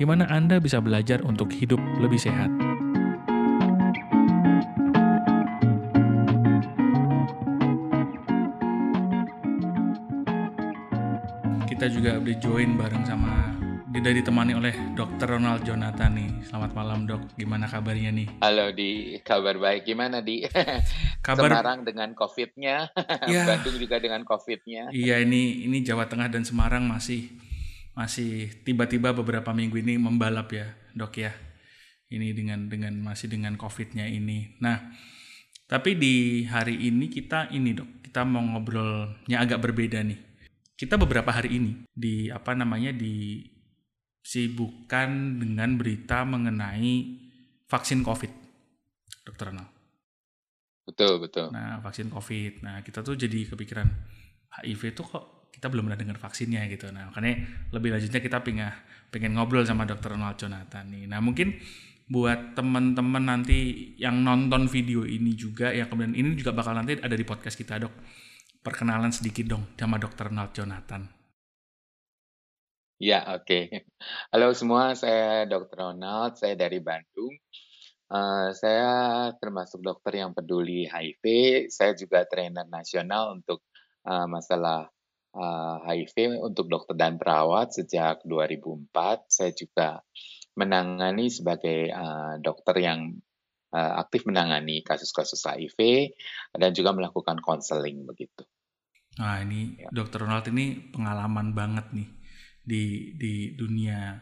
di mana Anda bisa belajar untuk hidup lebih sehat. Kita juga udah join bareng sama tidak ditemani oleh Dr. Ronald Jonathan nih. Selamat malam dok, gimana kabarnya nih? Halo di, kabar baik. Gimana di? Kabar Semarang dengan COVID-nya, ya. Bandung juga dengan COVID-nya. Iya ini ini Jawa Tengah dan Semarang masih masih tiba-tiba beberapa minggu ini membalap ya dok ya. Ini dengan dengan masih dengan COVID-nya ini. Nah tapi di hari ini kita ini dok kita mau ngobrolnya agak berbeda nih. Kita beberapa hari ini di apa namanya di sibukkan dengan berita mengenai vaksin COVID, Dokter Ronald. Betul, betul. Nah, vaksin COVID. Nah, kita tuh jadi kepikiran HIV itu kok kita belum pernah dengar vaksinnya gitu. Nah, makanya lebih lanjutnya kita pengen pengen ngobrol sama Dokter Ronald Jonathan nih. Nah, mungkin buat teman-teman nanti yang nonton video ini juga ya kemudian ini juga bakal nanti ada di podcast kita, Dok. Perkenalan sedikit dong sama Dokter Ronald Jonathan. Ya, oke. Halo semua, saya Dr. Ronald, saya dari Bandung. Uh, saya termasuk dokter yang peduli HIV. Saya juga trainer nasional untuk uh, masalah uh, HIV untuk dokter dan perawat sejak 2004. Saya juga menangani sebagai uh, dokter yang uh, aktif menangani kasus-kasus HIV dan juga melakukan konseling begitu. Nah, ini ya. Dokter Ronald ini pengalaman banget nih di di dunia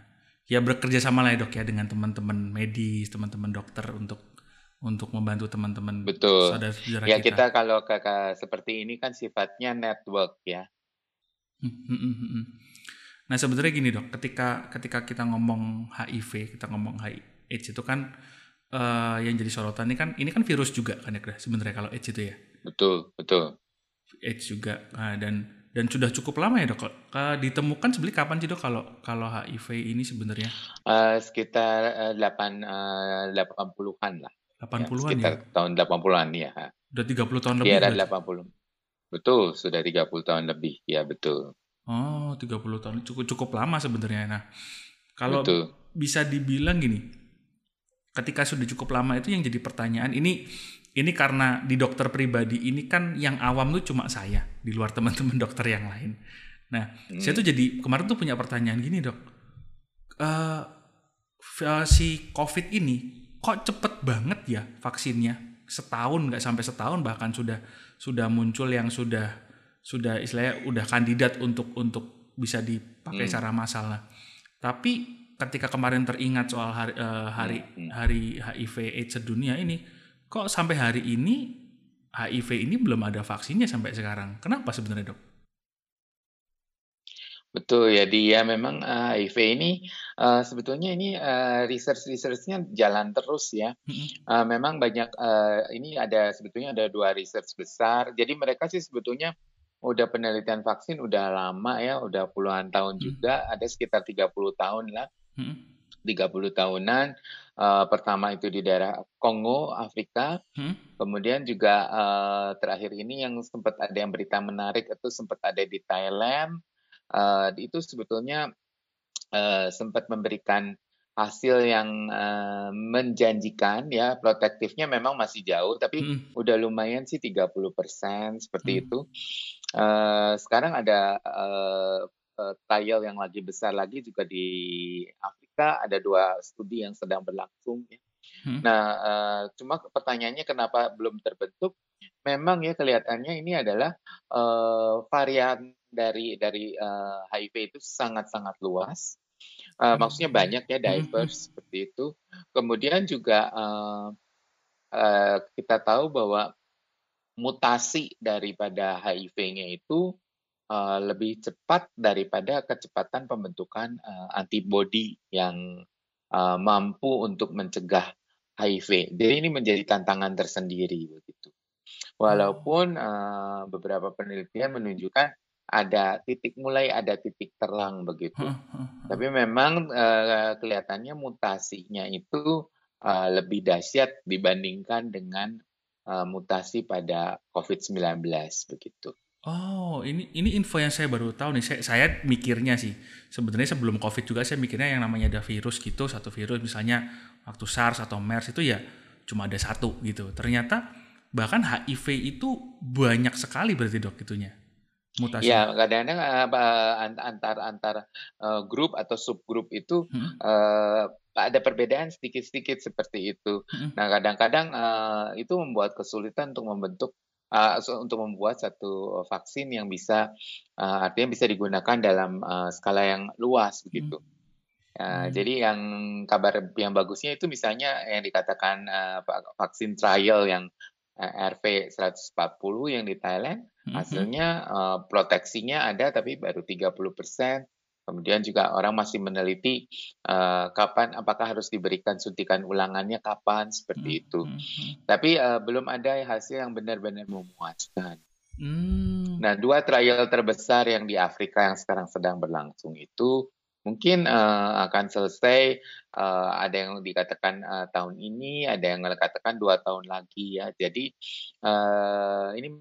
ya bekerja sama lah ya dok ya dengan teman-teman medis, teman-teman dokter untuk untuk membantu teman-teman betul saudara ya kita. kita kalau kakak seperti ini kan sifatnya network ya nah sebenarnya gini dok ketika ketika kita ngomong HIV kita ngomong AIDS itu kan uh, yang jadi sorotan ini kan ini kan virus juga kan ya sebenarnya kalau AIDS itu ya betul betul AIDS juga nah, dan dan sudah cukup lama ya dok. Ditemukan sebenarnya kapan sih dok kalau kalau HIV ini sebenarnya? Uh, sekitar delapan delapan puluhan lah. Delapan ya, puluhan ya. tahun delapan puluhan ya. Sudah tiga puluh tahun lebih. Iya delapan puluh. Betul, sudah tiga puluh tahun lebih. Ya betul. Oh, tiga puluh tahun cukup cukup lama sebenarnya. Nah, kalau betul. bisa dibilang gini, ketika sudah cukup lama itu yang jadi pertanyaan ini ini karena di dokter pribadi ini kan yang awam tuh cuma saya di luar teman-teman dokter yang lain. Nah, hmm. saya tuh jadi kemarin tuh punya pertanyaan gini dok, uh, si COVID ini kok cepet banget ya vaksinnya setahun nggak sampai setahun bahkan sudah sudah muncul yang sudah sudah istilahnya udah kandidat untuk untuk bisa dipakai hmm. secara massal. Nah, tapi ketika kemarin teringat soal hari uh, hari, hmm. hari HIV AIDS sedunia ini kok sampai hari ini HIV ini belum ada vaksinnya sampai sekarang. Kenapa sebenarnya dok? Betul ya dia memang uh, HIV ini uh, sebetulnya ini uh, research researchnya jalan terus ya. Uh, memang banyak uh, ini ada sebetulnya ada dua research besar. Jadi mereka sih sebetulnya udah penelitian vaksin udah lama ya, udah puluhan tahun juga, ada sekitar 30 tahun lah. 30 tahunan. Uh, pertama itu di daerah Kongo, Afrika. Hmm? Kemudian juga uh, terakhir ini yang sempat ada yang berita menarik itu sempat ada di Thailand. Uh, itu sebetulnya uh, sempat memberikan hasil yang uh, menjanjikan ya protektifnya memang masih jauh tapi hmm. udah lumayan sih 30% seperti hmm. itu. Uh, sekarang ada uh, uh, trial yang lagi besar lagi juga di Afrika ada dua studi yang sedang berlangsung. Ya. Hmm. Nah, uh, cuma pertanyaannya kenapa belum terbentuk? Memang ya kelihatannya ini adalah uh, varian dari dari uh, HIV itu sangat-sangat luas. Uh, hmm. Maksudnya banyak ya hmm. diverse hmm. seperti itu. Kemudian juga uh, uh, kita tahu bahwa mutasi daripada HIV-nya itu uh, lebih cepat daripada kecepatan pembentukan uh, antibodi yang uh, mampu untuk mencegah HIV. Jadi ini menjadi tantangan tersendiri begitu. Walaupun uh, beberapa penelitian menunjukkan ada titik mulai ada titik terang begitu. Tapi memang uh, kelihatannya mutasinya itu uh, lebih dahsyat dibandingkan dengan uh, mutasi pada COVID-19 begitu. Oh, ini ini info yang saya baru tahu nih. Saya, saya mikirnya sih sebenarnya sebelum COVID juga saya mikirnya yang namanya ada virus gitu, satu virus misalnya waktu SARS atau MERS itu ya cuma ada satu gitu. Ternyata bahkan HIV itu banyak sekali berarti dok itunya mutasi. Ya kadang-kadang uh, antar antar uh, grup atau subgrup itu hmm. uh, ada perbedaan sedikit-sedikit seperti itu. Hmm. Nah kadang-kadang uh, itu membuat kesulitan untuk membentuk uh, untuk membuat satu vaksin yang bisa uh, artinya bisa digunakan dalam uh, skala yang luas begitu. Hmm. Uh, hmm. Jadi yang kabar yang bagusnya itu misalnya yang dikatakan uh, vaksin trial yang RV 140 yang di Thailand, mm-hmm. hasilnya uh, proteksinya ada tapi baru 30 persen. Kemudian juga orang masih meneliti uh, kapan, apakah harus diberikan suntikan ulangannya kapan seperti mm-hmm. itu. Tapi uh, belum ada hasil yang benar-benar memuaskan. Mm. Nah, dua trial terbesar yang di Afrika yang sekarang sedang berlangsung itu mungkin uh, akan selesai uh, ada yang dikatakan uh, tahun ini, ada yang dikatakan dua tahun lagi ya. Jadi uh, ini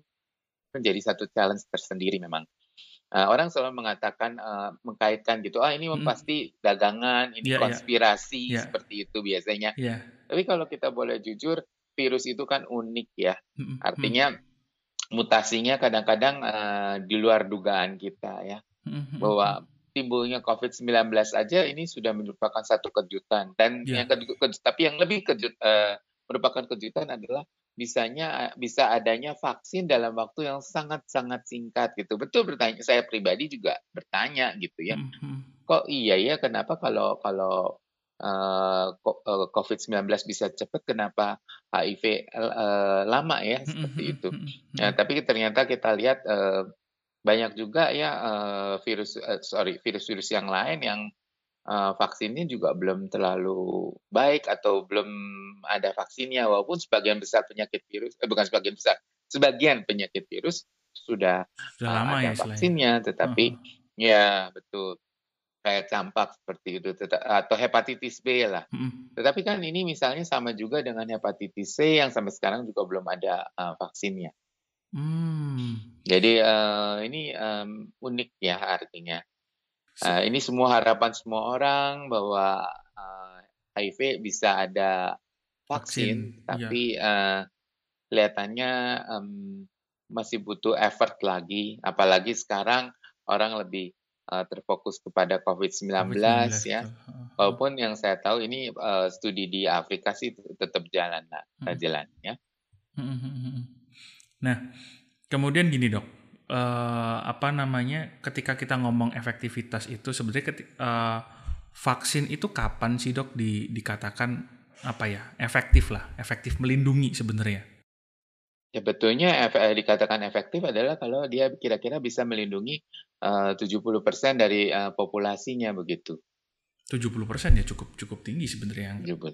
menjadi satu challenge tersendiri memang. Uh, orang selalu mengatakan uh, mengkaitkan gitu, ah ini hmm. pasti dagangan, ini yeah, iya. konspirasi yeah. seperti itu biasanya. Yeah. Tapi kalau kita boleh jujur, virus itu kan unik ya. Hmm. Artinya mutasinya kadang-kadang uh, di luar dugaan kita ya, hmm. bahwa timbulnya COVID-19 aja ini sudah merupakan satu kejutan dan yeah. yang kejut, kejut, tapi yang lebih kejut uh, merupakan kejutan adalah bisanya bisa adanya vaksin dalam waktu yang sangat-sangat singkat gitu. Betul bertanya saya pribadi juga bertanya gitu ya. Mm-hmm. Kok iya ya kenapa kalau kalau uh, COVID-19 bisa cepat kenapa HIV uh, lama ya seperti mm-hmm. itu. Nah, tapi ternyata kita lihat uh, banyak juga ya uh, virus uh, sorry virus-virus yang lain yang uh, vaksinnya juga belum terlalu baik atau belum ada vaksinnya walaupun sebagian besar penyakit virus eh, bukan sebagian besar sebagian penyakit virus sudah, sudah uh, lama ada ya vaksinnya tetapi uh -huh. ya betul kayak campak seperti itu atau hepatitis B lah. Hmm. Tetapi kan ini misalnya sama juga dengan hepatitis C yang sampai sekarang juga belum ada uh, vaksinnya. Hmm. Jadi uh, ini um, unik ya artinya. Uh, ini semua harapan semua orang bahwa uh, HIV bisa ada vaksin, vaksin tapi ya. uh, kelihatannya um, masih butuh effort lagi. Apalagi sekarang orang lebih uh, terfokus kepada COVID-19 COVID ya. Walaupun yang saya tahu ini uh, studi di Afrika sih tetap jalan, nah, hmm. jalan ya. Nah, kemudian gini dok, uh, apa namanya? Ketika kita ngomong efektivitas itu sebenarnya uh, vaksin itu kapan sih dok di, dikatakan apa ya efektif lah, efektif melindungi sebenarnya? Ya betulnya eh, dikatakan efektif adalah kalau dia kira-kira bisa melindungi uh, 70% dari uh, populasinya begitu. 70% ya cukup cukup tinggi sebenarnya. -uh.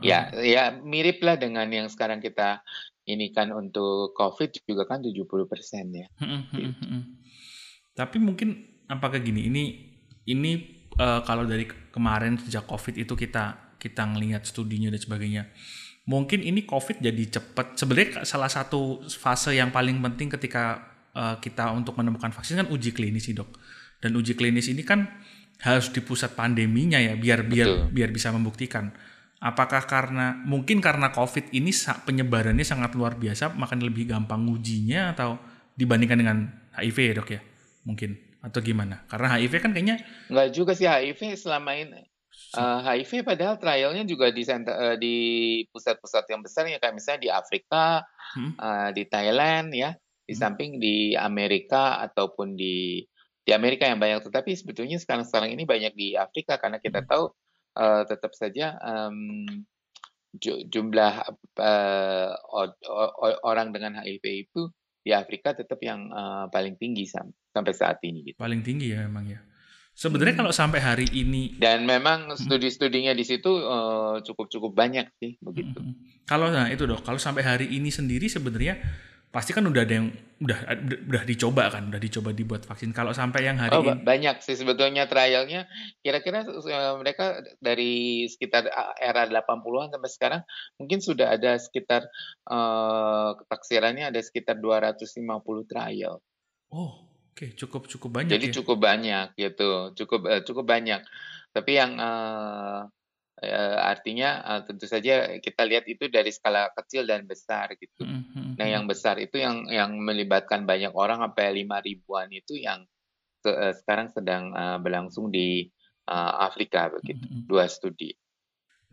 Ya, ya mirip lah dengan yang sekarang kita ini kan untuk COVID juga kan 70 persen ya. Gitu. Tapi mungkin apakah gini, ini ini uh, kalau dari kemarin sejak COVID itu kita kita ngelihat studinya dan sebagainya, mungkin ini COVID jadi cepat. Sebenarnya salah satu fase yang paling penting ketika uh, kita untuk menemukan vaksin kan uji klinis sih dok. Dan uji klinis ini kan harus di pusat pandeminya ya, biar biar Betul. biar bisa membuktikan Apakah karena mungkin karena COVID ini penyebarannya sangat luar biasa, makan lebih gampang ujinya atau dibandingkan dengan HIV ya dok ya? Mungkin atau gimana? Karena HIV kan kayaknya nggak juga sih HIV selama ini. Uh, HIV padahal trialnya juga di uh, di pusat-pusat yang besar ya kayak misalnya di Afrika, hmm. uh, di Thailand ya, di hmm. samping di Amerika ataupun di di Amerika yang banyak. Tetapi sebetulnya sekarang-sekarang ini banyak di Afrika karena kita hmm. tahu uh, tetap saja um, jumlah uh, orang dengan HIV itu di Afrika tetap yang uh, paling tinggi sam sampai saat ini. Gitu. Paling tinggi ya memang ya. Sebenarnya hmm. kalau sampai hari ini dan memang studi-studinya di situ uh, cukup-cukup banyak sih begitu. Hmm. Kalau nah itu dok, kalau sampai hari ini sendiri sebenarnya pasti kan udah ada yang udah udah dicoba kan, udah dicoba dibuat vaksin. Kalau sampai yang hari oh, ini banyak sih sebetulnya trialnya. Kira-kira uh, mereka dari sekitar era 80-an sampai sekarang mungkin sudah ada sekitar uh, taksirannya ada sekitar 250 trial. Oh, oke, okay. cukup cukup banyak. Jadi ya? cukup banyak gitu, cukup uh, cukup banyak. Tapi yang uh, artinya uh, tentu saja kita lihat itu dari skala kecil dan besar gitu. Mm-hmm. Nah, yang besar itu yang yang melibatkan banyak orang sampai lima ribuan itu yang ke, uh, sekarang sedang uh, berlangsung di uh, Afrika begitu, mm-hmm. dua studi.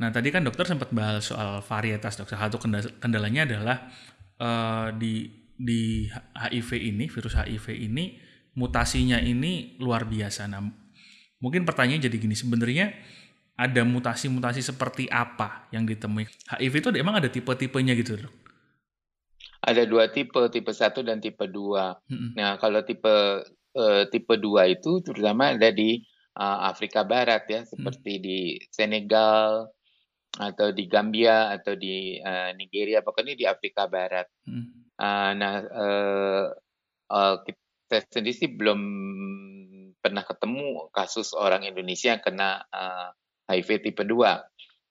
Nah, tadi kan dokter sempat bahas soal varietas dokter. Satu kendalanya adalah uh, di di HIV ini, virus HIV ini mutasinya ini luar biasa. Nah, mungkin pertanyaannya jadi gini, sebenarnya ada mutasi-mutasi seperti apa yang ditemui? HIV itu emang ada tipe-tipenya gitu, dok? Ada dua tipe, tipe satu dan tipe dua. Hmm. Nah, kalau tipe uh, tipe dua itu terutama ada di uh, Afrika Barat ya, seperti hmm. di Senegal atau di Gambia atau di uh, Nigeria, pokoknya di Afrika Barat. Hmm. Uh, nah, uh, uh, kita sendiri sih belum pernah ketemu kasus orang Indonesia yang kena uh, HIV tipe 2.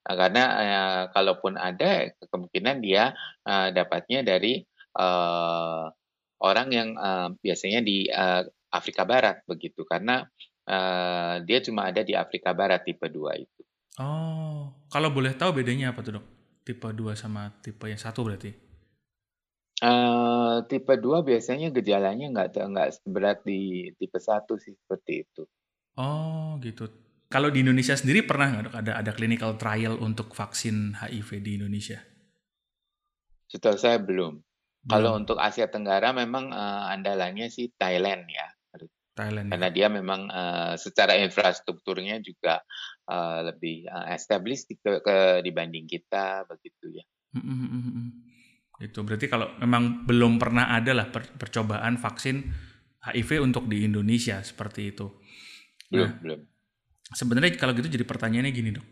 Nah, karena uh, kalaupun ada kemungkinan dia uh, dapatnya dari uh, orang yang uh, biasanya di uh, Afrika Barat begitu karena uh, dia cuma ada di Afrika Barat tipe 2 itu. Oh, kalau boleh tahu bedanya apa tuh, Dok? Tipe 2 sama tipe yang satu berarti? Uh, tipe 2 biasanya gejalanya nggak nggak seberat di tipe 1 sih seperti itu. Oh, gitu. Kalau di Indonesia sendiri pernah nggak ada ada clinical trial untuk vaksin HIV di Indonesia? Setahu saya belum. belum. Kalau untuk Asia Tenggara memang uh, andalannya sih Thailand ya. Thailand. Karena ya. dia memang uh, secara infrastrukturnya juga uh, lebih uh, established ke, ke dibanding kita begitu ya. Hmm, hmm, hmm, Itu berarti kalau memang belum pernah ada lah per, percobaan vaksin HIV untuk di Indonesia seperti itu. Belum, nah, belum sebenarnya kalau gitu jadi pertanyaannya gini dok.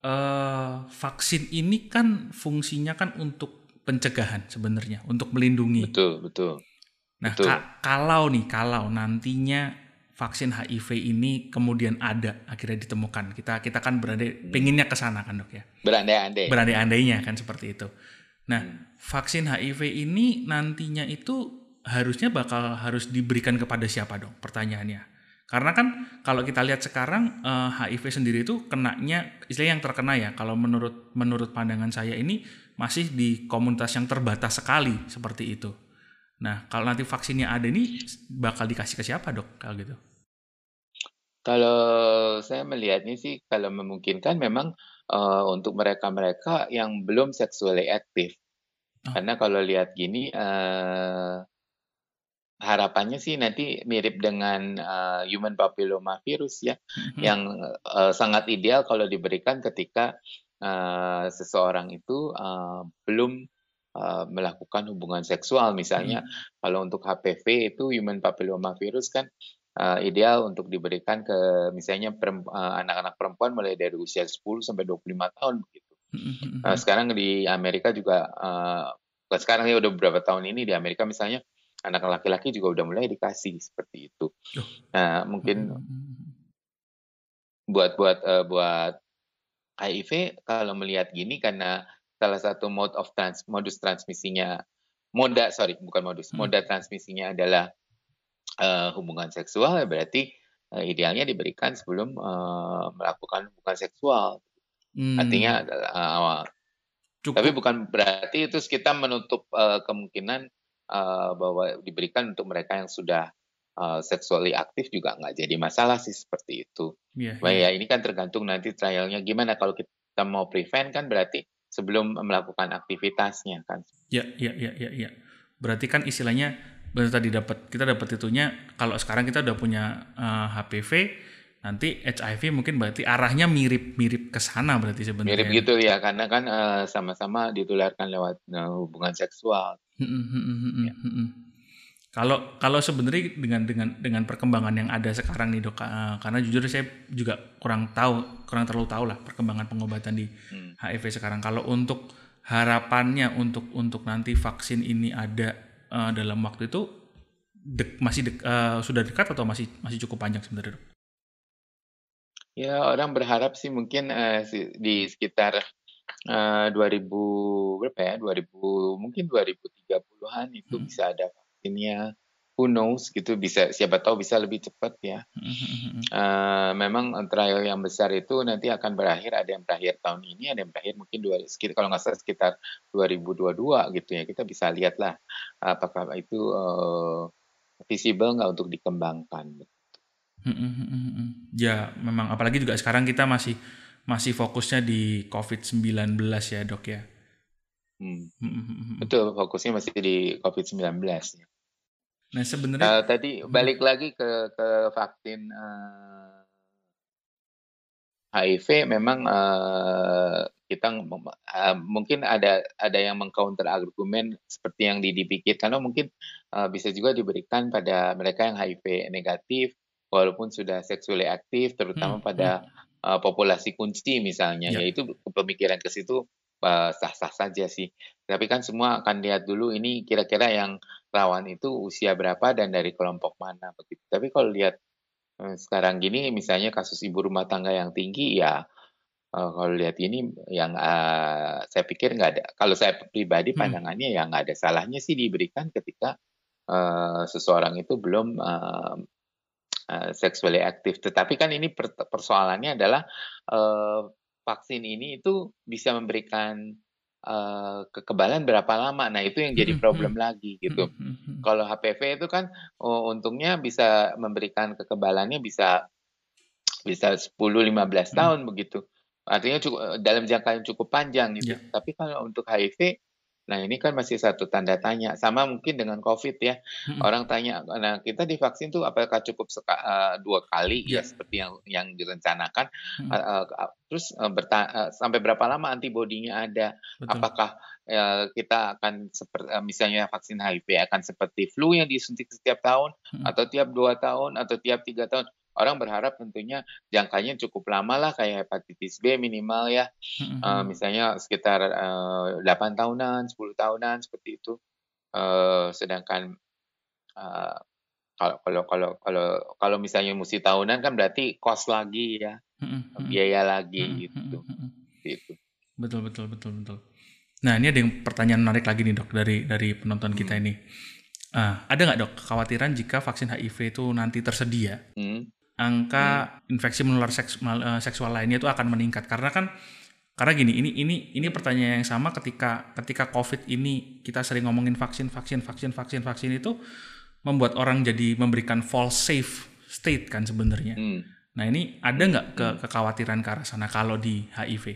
Uh, vaksin ini kan fungsinya kan untuk pencegahan sebenarnya, untuk melindungi. Betul, betul. Nah, betul. Ka kalau nih, kalau nantinya vaksin HIV ini kemudian ada akhirnya ditemukan, kita kita kan berandai hmm. pengennya ke sana kan dok ya. Berandai-andai. Berandai-andainya kan seperti itu. Nah, hmm. vaksin HIV ini nantinya itu harusnya bakal harus diberikan kepada siapa dong? Pertanyaannya. Karena kan kalau kita lihat sekarang uh, HIV sendiri itu kenanya istilah yang terkena ya kalau menurut menurut pandangan saya ini masih di komunitas yang terbatas sekali seperti itu. Nah, kalau nanti vaksinnya ada ini bakal dikasih ke siapa, Dok? Kalau gitu. Kalau saya melihatnya sih kalau memungkinkan memang uh, untuk mereka-mereka yang belum seksually aktif. Oh. Karena kalau lihat gini uh, harapannya sih nanti mirip dengan uh, human papilloma virus ya, mm-hmm. yang uh, sangat ideal kalau diberikan ketika uh, seseorang itu uh, belum uh, melakukan hubungan seksual. Misalnya mm-hmm. kalau untuk HPV itu human papilloma virus kan uh, ideal untuk diberikan ke misalnya anak-anak perempuan mulai dari usia 10 sampai 25 tahun begitu. Mm-hmm. Uh, sekarang di Amerika juga uh, sekarang ya udah beberapa tahun ini di Amerika misalnya anak laki-laki juga udah mulai dikasih seperti itu. Nah, mungkin hmm, hmm, hmm, buat buat uh, buat HIV kalau melihat gini karena salah satu mode of trans modus transmisinya moda sorry bukan modus moda transmisinya adalah uh, hubungan seksual berarti uh, idealnya diberikan sebelum uh, melakukan hubungan seksual. Hmm. Artinya uh, Tapi bukan berarti itu kita menutup uh, kemungkinan uh, bahwa diberikan untuk mereka yang sudah uh, sexually aktif juga nggak jadi masalah sih seperti itu. Yeah, yeah. ya ini kan tergantung nanti trialnya gimana kalau kita mau prevent kan berarti sebelum melakukan aktivitasnya kan. Ya, ya, ya, ya, ya. Berarti kan istilahnya benar tadi dapat kita dapat itunya kalau sekarang kita udah punya uh, eh, HPV nanti HIV mungkin berarti arahnya mirip-mirip ke sana berarti sebenarnya. Mirip gitu ya karena kan uh, sama-sama ditularkan lewat uh, hubungan seksual. ya. Kalau kalau sebenarnya dengan dengan dengan perkembangan yang ada sekarang nih dok, uh, karena jujur saya juga kurang tahu, kurang terlalu tahu lah perkembangan pengobatan di hmm. HIV sekarang. Kalau untuk harapannya untuk untuk nanti vaksin ini ada uh, dalam waktu itu dek, masih dek, uh, sudah dekat atau masih masih cukup panjang sebenarnya dok? Ya orang berharap sih mungkin uh, di sekitar uh, 2000 berapa ya 2000 mungkin 2030-an itu hmm. bisa ada vaksinnya who knows gitu bisa siapa tahu bisa lebih cepat ya. Uh, memang trial yang besar itu nanti akan berakhir ada yang berakhir tahun ini ada yang berakhir mungkin dua sekitar kalau nggak salah sekitar 2022 gitu ya kita bisa lihatlah apakah itu uh, visible nggak untuk dikembangkan. Ya memang apalagi juga sekarang kita masih masih fokusnya di COVID-19 ya dok ya. Hmm. Betul, fokusnya masih di COVID-19 ya. Nah sebenarnya uh, tadi balik lagi ke ke vaksin uh, eh, HIV memang uh, kita uh, mungkin ada ada yang mengcounter argumen seperti yang dipikir karena mungkin uh, bisa juga diberikan pada mereka yang HIV negatif walaupun sudah seksually aktif terutama hmm, pada uh, populasi kunci misalnya ya. yaitu pemikiran ke situ sah-sah saja sih. Tapi kan semua akan lihat dulu ini kira-kira yang rawan itu usia berapa dan dari kelompok mana begitu. Tapi kalau lihat eh, sekarang gini misalnya kasus ibu rumah tangga yang tinggi ya uh, kalau lihat ini yang uh, saya pikir nggak ada. Kalau saya pribadi hmm. pandangannya hmm. ya nggak ada salahnya sih diberikan ketika uh, seseorang itu belum uh, uh, sexually aktif. Tetapi kan ini persoalannya adalah uh, vaksin ini itu bisa memberikan uh, kekebalan berapa lama. Nah, itu yang jadi hmm, problem lagi gitu. Hmm, Kalau HPV itu kan oh, untungnya bisa memberikan kekebalannya bisa bisa 10 15 tahun begitu. Artinya cukup dalam jangka yang cukup panjang gitu. Yeah. Tapi kalau untuk HIV Nah, ini kan masih satu tanda tanya. Sama mungkin dengan COVID ya. Hmm. Orang tanya, nah kita divaksin tuh apakah cukup seka, uh, dua kali yeah. ya seperti yang yang direncanakan? Hmm. Uh, uh, terus uh, uh, sampai berapa lama antibodinya ada? Betul. Apakah uh, kita akan seperti uh, misalnya vaksin HIV akan seperti flu yang disuntik setiap tahun hmm. atau tiap dua tahun atau tiap tiga tahun? Orang berharap tentunya jangkanya cukup lama lah kayak hepatitis B minimal ya. Mm-hmm. uh, misalnya sekitar uh, 8 tahunan 10 tahunan seperti itu. Uh, sedangkan uh, kalau kalau kalau kalau kalau misalnya mesti tahunan kan berarti cost lagi ya. Mm-hmm. biaya lagi mm-hmm. gitu. itu. Betul betul betul betul. Nah ini ada yang pertanyaan menarik lagi nih dok dari dari penonton kita hmm. ini. Uh, ada nggak dok kekhawatiran jika vaksin HIV itu nanti tersedia? Hmm angka hmm. infeksi menular seks, uh, seksual lainnya itu akan meningkat karena kan karena gini ini ini ini pertanyaan yang sama ketika ketika covid ini kita sering ngomongin vaksin vaksin vaksin vaksin vaksin itu membuat orang jadi memberikan false safe state kan sebenarnya. Hmm. Nah ini ada nggak ke kekhawatiran ke arah sana kalau di HIV?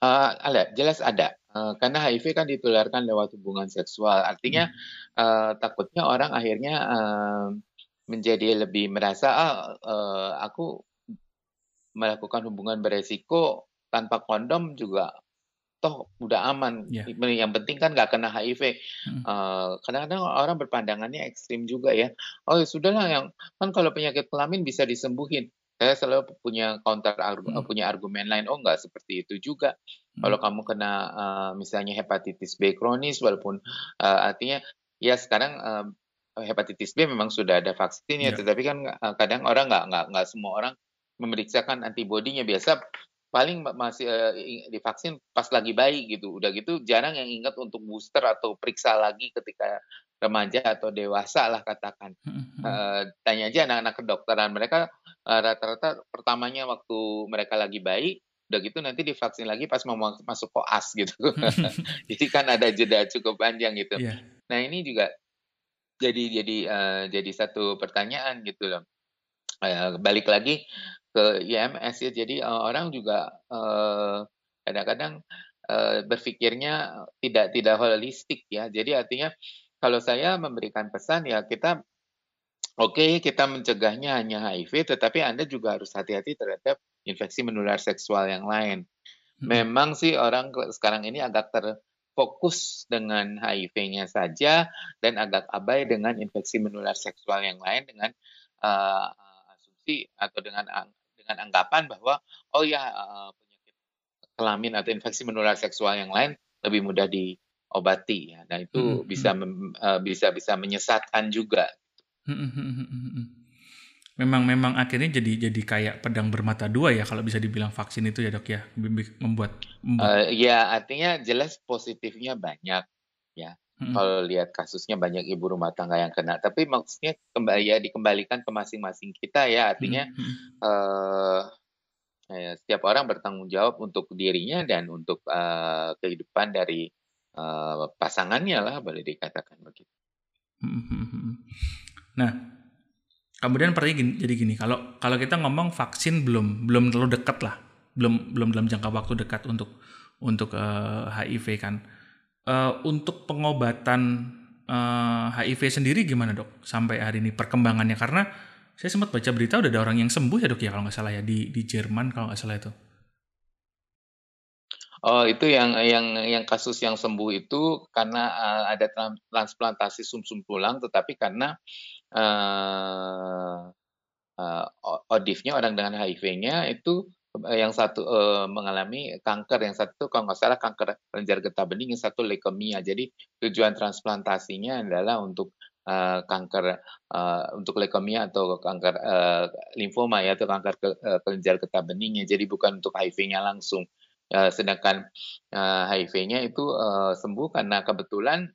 Uh, eh, ada, jelas ada. Uh, karena HIV kan ditularkan lewat hubungan seksual. Artinya hmm. uh, takutnya orang akhirnya uh, menjadi lebih merasa ah uh, aku melakukan hubungan beresiko tanpa kondom juga toh udah aman. Yeah. Yang penting kan nggak kena HIV. Hmm. Uh, kadang-kadang orang berpandangannya ekstrim juga ya. Oh ya sudahlah yang kan kalau penyakit kelamin bisa disembuhin. Saya selalu punya counter argu, hmm. punya argumen lain. Oh nggak seperti itu juga. Hmm. Kalau kamu kena uh, misalnya hepatitis B kronis, walaupun uh, artinya ya sekarang uh, hepatitis B memang sudah ada vaksinnya, yeah. tetapi kan eh, kadang orang nggak nggak nggak semua orang memeriksakan antibodinya biasa paling masih uh, divaksin pas lagi bayi gitu. Udah gitu jarang yang ingat untuk booster atau periksa lagi ketika remaja atau dewasa lah katakan. uh, tanya aja anak-anak kedokteran mereka rata-rata uh, pertamanya waktu mereka lagi bayi udah gitu nanti divaksin lagi pas mau masuk koas gitu. Jadi kan ada jeda cukup panjang gitu. Yeah. Nah ini juga jadi jadi uh, jadi satu pertanyaan gitu loh. Uh, balik lagi ke IMS ya. Jadi uh, orang juga uh, kadang-kadang uh, berpikirnya tidak tidak holistik ya. Jadi artinya kalau saya memberikan pesan ya kita oke okay, kita mencegahnya hanya HIV, tetapi Anda juga harus hati-hati terhadap infeksi menular seksual yang lain. Hmm. Memang sih orang sekarang ini agak ter fokus dengan HIV-nya saja dan agak abai dengan infeksi menular seksual yang lain dengan uh, asumsi atau dengan dengan anggapan bahwa oh ya uh, penyakit kelamin atau infeksi menular seksual yang lain lebih mudah diobati ya. Nah itu hmm, bisa hmm. uh, bisa bisa menyesatkan juga. Hmm, hmm, hmm, hmm, hmm memang memang akhirnya jadi jadi kayak pedang bermata dua ya kalau bisa dibilang vaksin itu ya dok ya membuat, membuat. Uh, ya artinya jelas positifnya banyak ya hmm. kalau lihat kasusnya banyak ibu rumah tangga yang kena tapi maksudnya kembali ya dikembalikan ke masing-masing kita ya artinya hmm. uh, ya, setiap orang bertanggung jawab untuk dirinya dan untuk uh, kehidupan dari uh, pasangannya lah boleh dikatakan begitu. Nah Kemudian pertanyaan gini, jadi gini, kalau kalau kita ngomong vaksin belum belum terlalu dekat lah, belum belum dalam jangka waktu dekat untuk untuk uh, eh, HIV kan. Uh, untuk pengobatan uh, eh, HIV sendiri gimana dok sampai hari ini perkembangannya? Karena saya sempat baca berita udah ada orang yang sembuh ya dok ya kalau nggak salah ya di di Jerman kalau nggak salah itu. Oh itu yang yang yang kasus yang sembuh itu karena uh, ada transplantasi sumsum -sum tulang, tetapi karena uh, uh, ODIF-nya orang dengan HIV-nya itu yang satu uh, mengalami kanker, yang satu kalau nggak salah kanker kelenjar getah bening, yang satu leukemia. Jadi tujuan transplantasinya adalah untuk uh, kanker uh, untuk leukemia atau kanker uh, limfoma ya atau kanker ke, uh, kelenjar getah beningnya. Jadi bukan untuk HIV-nya langsung. Uh, sedangkan uh, HIV-nya itu uh, sembuh karena kebetulan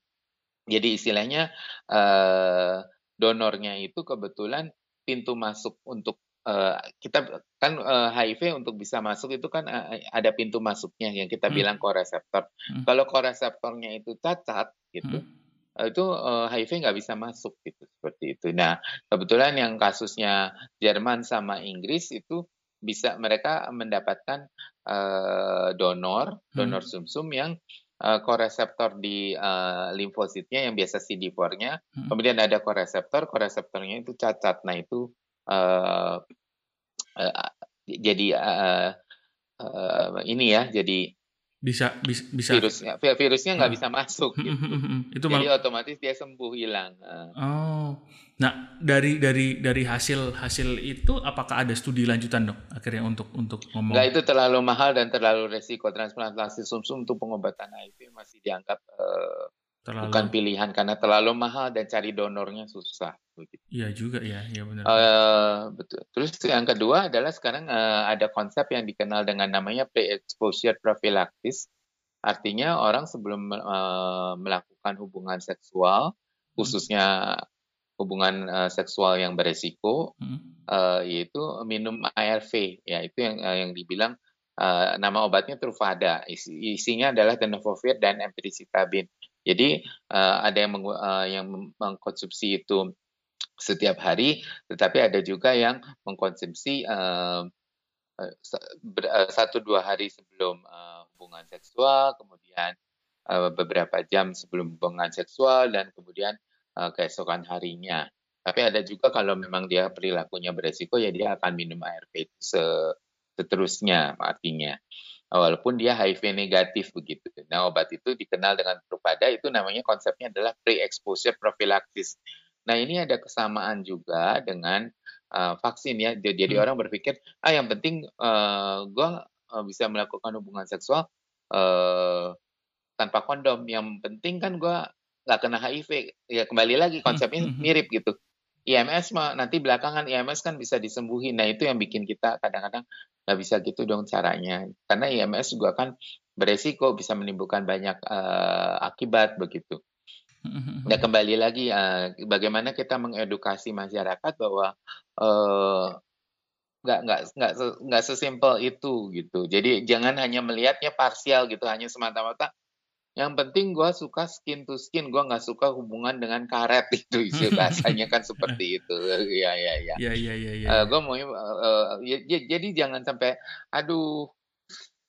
jadi istilahnya uh, donornya itu kebetulan pintu masuk untuk uh, kita kan uh, HIV untuk bisa masuk itu kan uh, ada pintu masuknya yang kita hmm. bilang koreseptor. Hmm. Kalau koreseptornya itu cacat gitu, hmm. itu uh, HIV nggak bisa masuk gitu seperti itu. Nah kebetulan yang kasusnya Jerman sama Inggris itu bisa mereka mendapatkan uh, donor donor hmm. sumsum -sum yang uh, koreseptor di uh, limfositnya yang biasa CD4-nya. Hmm. Kemudian ada koreseptor, koreseptornya itu cacat. Nah itu uh, uh, jadi uh, uh, ini ya, jadi bisa bisa, bisa. virusnya virusnya nggak uh. bisa masuk gitu. itu jadi otomatis dia sembuh hilang. Oh, nah dari dari dari hasil hasil itu apakah ada studi lanjutan dok akhirnya untuk untuk ngomong? Nggak itu terlalu mahal dan terlalu resiko transplantasi sumsum untuk pengobatan HIV masih dianggap uh, terlalu... bukan pilihan karena terlalu mahal dan cari donornya susah. Iya juga ya, ya benar. Uh, betul. Terus yang kedua adalah sekarang uh, ada konsep yang dikenal dengan namanya pre-exposure prophylaxis. Artinya orang sebelum uh, melakukan hubungan seksual, hmm. khususnya hubungan uh, seksual yang beresiko hmm. uh, yaitu minum ARV ya itu yang uh, yang dibilang uh, nama obatnya Truvada Isi, isinya adalah tenofovir dan empiricitabin jadi uh, ada yang meng, uh, yang mengkonsumsi itu setiap hari tetapi ada juga yang mengkonsumsi uh, satu dua hari sebelum uh, hubungan seksual kemudian uh, beberapa jam sebelum hubungan seksual dan kemudian uh, keesokan harinya. Tapi ada juga kalau memang dia perilakunya beresiko ya dia akan minum ARV itu seterusnya artinya. Walaupun dia HIV negatif begitu. Nah obat itu dikenal dengan Trupada itu namanya konsepnya adalah pre-exposure prophylaxis. Nah ini ada kesamaan juga dengan uh, vaksin ya. Jadi hmm. orang berpikir ah yang penting uh, gue uh, bisa melakukan hubungan seksual uh, tanpa kondom. Yang penting kan gue nggak kena HIV. Ya kembali lagi hmm, konsepnya hmm, hmm. mirip gitu. IMS mah nanti belakangan IMS kan bisa disembuhin. Nah itu yang bikin kita kadang-kadang nggak bisa gitu dong caranya. Karena IMS juga kan beresiko bisa menimbulkan banyak uh, akibat begitu. Nah kembali lagi uh, bagaimana kita mengedukasi masyarakat bahwa uh, nggak nggak nggak nggak sesimpel itu gitu. Jadi jangan hanya melihatnya parsial gitu, hanya semata-mata yang penting gue suka skin to skin, gue nggak suka hubungan dengan karet itu isi bahasanya kan seperti itu. ya ya ya. Iya iya iya. Ya. Uh, gue mau uh, ya, jadi jangan sampai aduh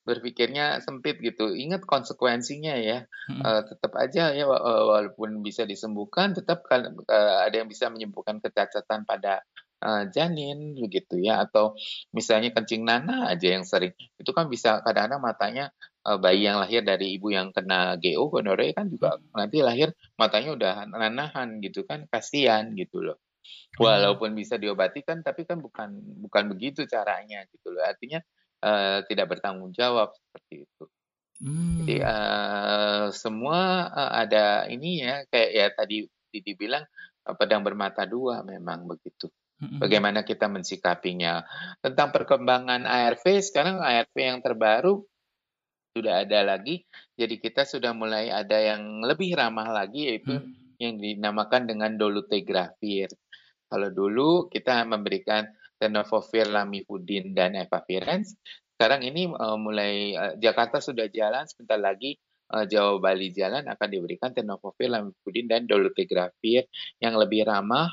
berpikirnya sempit gitu. Ingat konsekuensinya ya. Uh, tetap aja ya walaupun bisa disembuhkan, tetap kan uh, ada yang bisa menyembuhkan kecacatan pada uh, janin begitu ya atau misalnya kencing nanah aja yang sering itu kan bisa kadang-kadang matanya bayi yang lahir dari ibu yang kena GO gonore kan juga hmm. nanti lahir matanya udah nanahan gitu kan kasihan gitu loh. Hmm. Walaupun bisa diobati kan tapi kan bukan bukan begitu caranya gitu loh. Artinya uh, tidak bertanggung jawab seperti itu. Hmm. Jadi uh, semua uh, ada ini ya kayak ya tadi dibilang uh, pedang bermata dua memang begitu. Hmm. Bagaimana kita mensikapinya. Tentang perkembangan ARV sekarang ARV yang terbaru sudah ada lagi. Jadi kita sudah mulai ada yang lebih ramah lagi yaitu hmm. yang dinamakan dengan dolutegravir. Kalau dulu kita memberikan tenofovir, lamivudin, dan efavirenz, sekarang ini uh, mulai uh, Jakarta sudah jalan, sebentar lagi uh, Jawa Bali jalan akan diberikan tenofovir, lamivudin, dan dolutegravir yang lebih ramah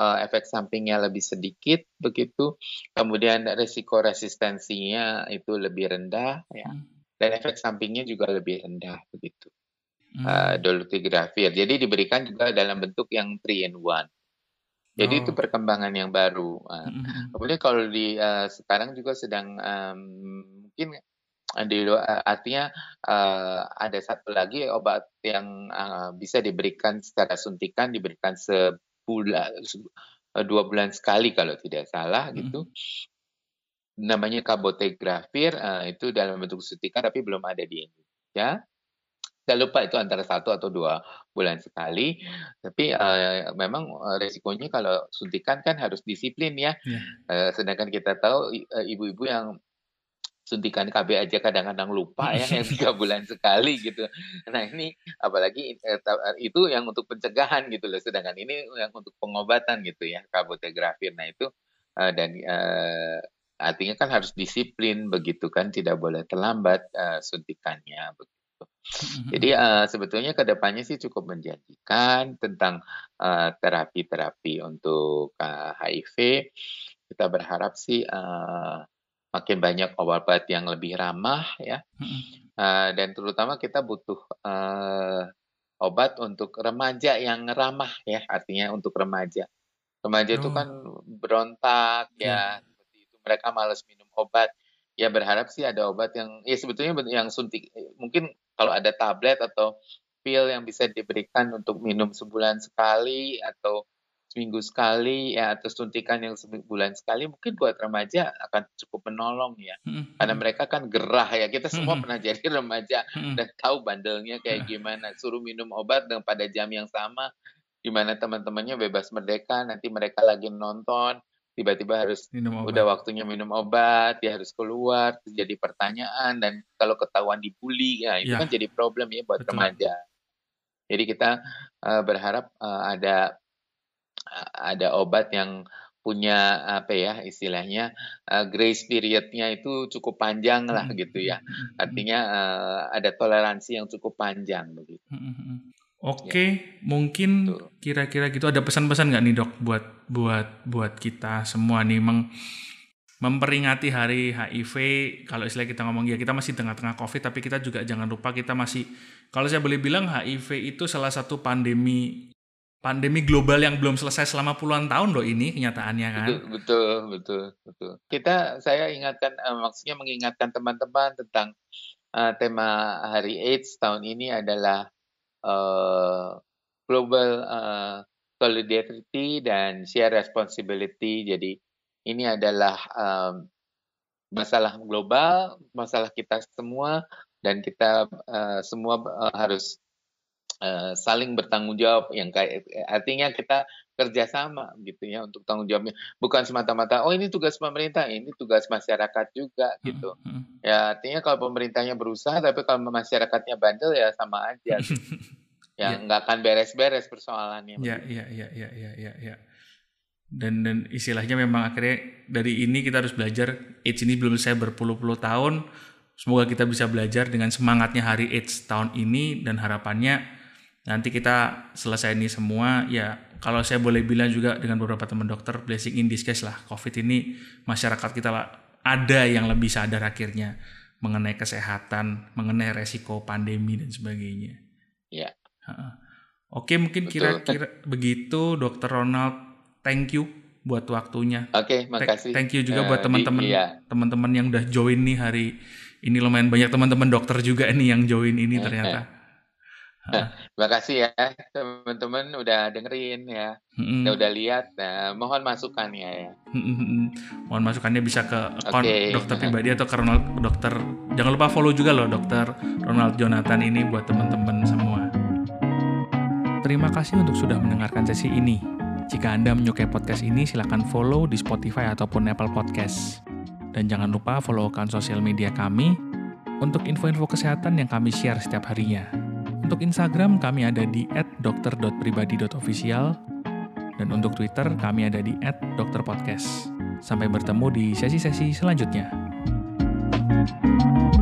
uh, efek sampingnya lebih sedikit begitu, kemudian resiko resistensinya itu lebih rendah ya. Hmm dan efek sampingnya juga lebih rendah begitu. Hmm. Uh, dolutegravir. Jadi diberikan juga dalam bentuk yang 3 in 1. Jadi oh. itu perkembangan yang baru. Uh, hmm. Kemudian kalau di uh, sekarang juga sedang um, mungkin di uh, artinya uh, ada satu lagi obat yang uh, bisa diberikan secara suntikan diberikan sebulan dua bulan sekali kalau tidak salah gitu namanya kabotegravir uh, itu dalam bentuk suntikan tapi belum ada di Indonesia. Saya lupa itu antara satu atau dua bulan sekali. Tapi uh, memang resikonya kalau suntikan kan harus disiplin ya. Yeah. Uh, sedangkan kita tahu ibu-ibu uh, yang suntikan KB aja kadang-kadang lupa ya yang tiga bulan sekali gitu. Nah ini apalagi itu yang untuk pencegahan gitu loh. Sedangkan ini yang untuk pengobatan gitu ya kabotegravir. Nah itu uh, dan uh, Artinya kan harus disiplin begitu kan, tidak boleh terlambat uh, suntikannya begitu. Mm-hmm. Jadi uh, sebetulnya ke depannya sih cukup menjanjikan tentang terapi-terapi uh, untuk uh, HIV. Kita berharap sih uh, makin banyak obat-obat yang lebih ramah ya, uh, dan terutama kita butuh uh, obat untuk remaja yang ramah ya, artinya untuk remaja. Remaja oh. itu kan berontak ya, ya mereka malas minum obat ya berharap sih ada obat yang ya sebetulnya yang suntik mungkin kalau ada tablet atau pil yang bisa diberikan untuk minum sebulan sekali atau seminggu sekali ya atau suntikan yang sebulan sekali mungkin buat remaja akan cukup menolong ya hmm. karena mereka kan gerah ya kita semua hmm. pernah jadi remaja hmm. dan tahu bandelnya kayak gimana suruh minum obat dengan pada jam yang sama di mana teman-temannya bebas merdeka nanti mereka lagi nonton tiba-tiba harus udah waktunya minum obat, dia harus keluar, jadi pertanyaan dan kalau ketahuan dibully ya itu ya. kan jadi problem ya buat Betul. remaja. Jadi kita uh, berharap uh, ada uh, ada obat yang punya apa ya istilahnya uh, grace periodnya itu cukup panjang lah hmm. gitu ya. Hmm, hmm, Artinya uh, ada toleransi yang cukup panjang begitu. Oke, ya. mungkin kira-kira gitu ada pesan-pesan nggak nih dok buat buat buat kita semua nih meng, memperingati hari HIV. Kalau istilah kita ngomong ya kita masih tengah-tengah COVID, tapi kita juga jangan lupa kita masih kalau saya boleh bilang HIV itu salah satu pandemi pandemi global yang belum selesai selama puluhan tahun loh ini kenyataannya kan. Betul betul betul. betul. Kita saya ingatkan uh, maksudnya mengingatkan teman-teman tentang uh, tema Hari AIDS tahun ini adalah uh, global uh, solidarity dan share responsibility. Jadi ini adalah um, masalah global, masalah kita semua dan kita uh, semua uh, harus uh, saling bertanggung jawab yang kayak artinya kita kerjasama gitu ya untuk tanggung jawabnya bukan semata-mata oh ini tugas pemerintah ini tugas masyarakat juga gitu hmm, hmm. ya artinya kalau pemerintahnya berusaha tapi kalau masyarakatnya bandel ya sama aja gitu. yang iya. nggak ya. akan beres-beres persoalannya. Iya, iya, iya, iya, iya, iya, iya. Ya. Dan dan istilahnya memang akhirnya dari ini kita harus belajar. AIDS ini belum saya berpuluh-puluh tahun. Semoga kita bisa belajar dengan semangatnya hari AIDS tahun ini dan harapannya nanti kita selesai ini semua ya kalau saya boleh bilang juga dengan beberapa teman dokter blessing in disguise lah covid ini masyarakat kita lah ada yang lebih sadar akhirnya mengenai kesehatan mengenai resiko pandemi dan sebagainya ya oke mungkin kira-kira begitu dokter Ronald thank you buat waktunya oke makasih thank you juga uh, buat teman-teman iya. teman-teman yang udah join nih hari ini lumayan banyak teman-teman dokter juga nih yang join ini ternyata. Terima kasih ya teman-teman udah dengerin ya, mm-hmm. udah lihat. Nah, mohon masukannya ya. Mm-hmm. Mohon masukannya bisa ke akun okay. dokter pribadi atau ke Ronald dokter. Jangan lupa follow juga loh dokter Ronald Jonathan ini buat teman-teman. Terima kasih untuk sudah mendengarkan sesi ini. Jika Anda menyukai podcast ini, silakan follow di Spotify ataupun Apple Podcast. Dan jangan lupa follow akun sosial media kami untuk info-info kesehatan yang kami share setiap harinya. Untuk Instagram kami ada di @dokter.pribadi.official dan untuk Twitter kami ada di @dokterpodcast. Sampai bertemu di sesi-sesi selanjutnya. thank you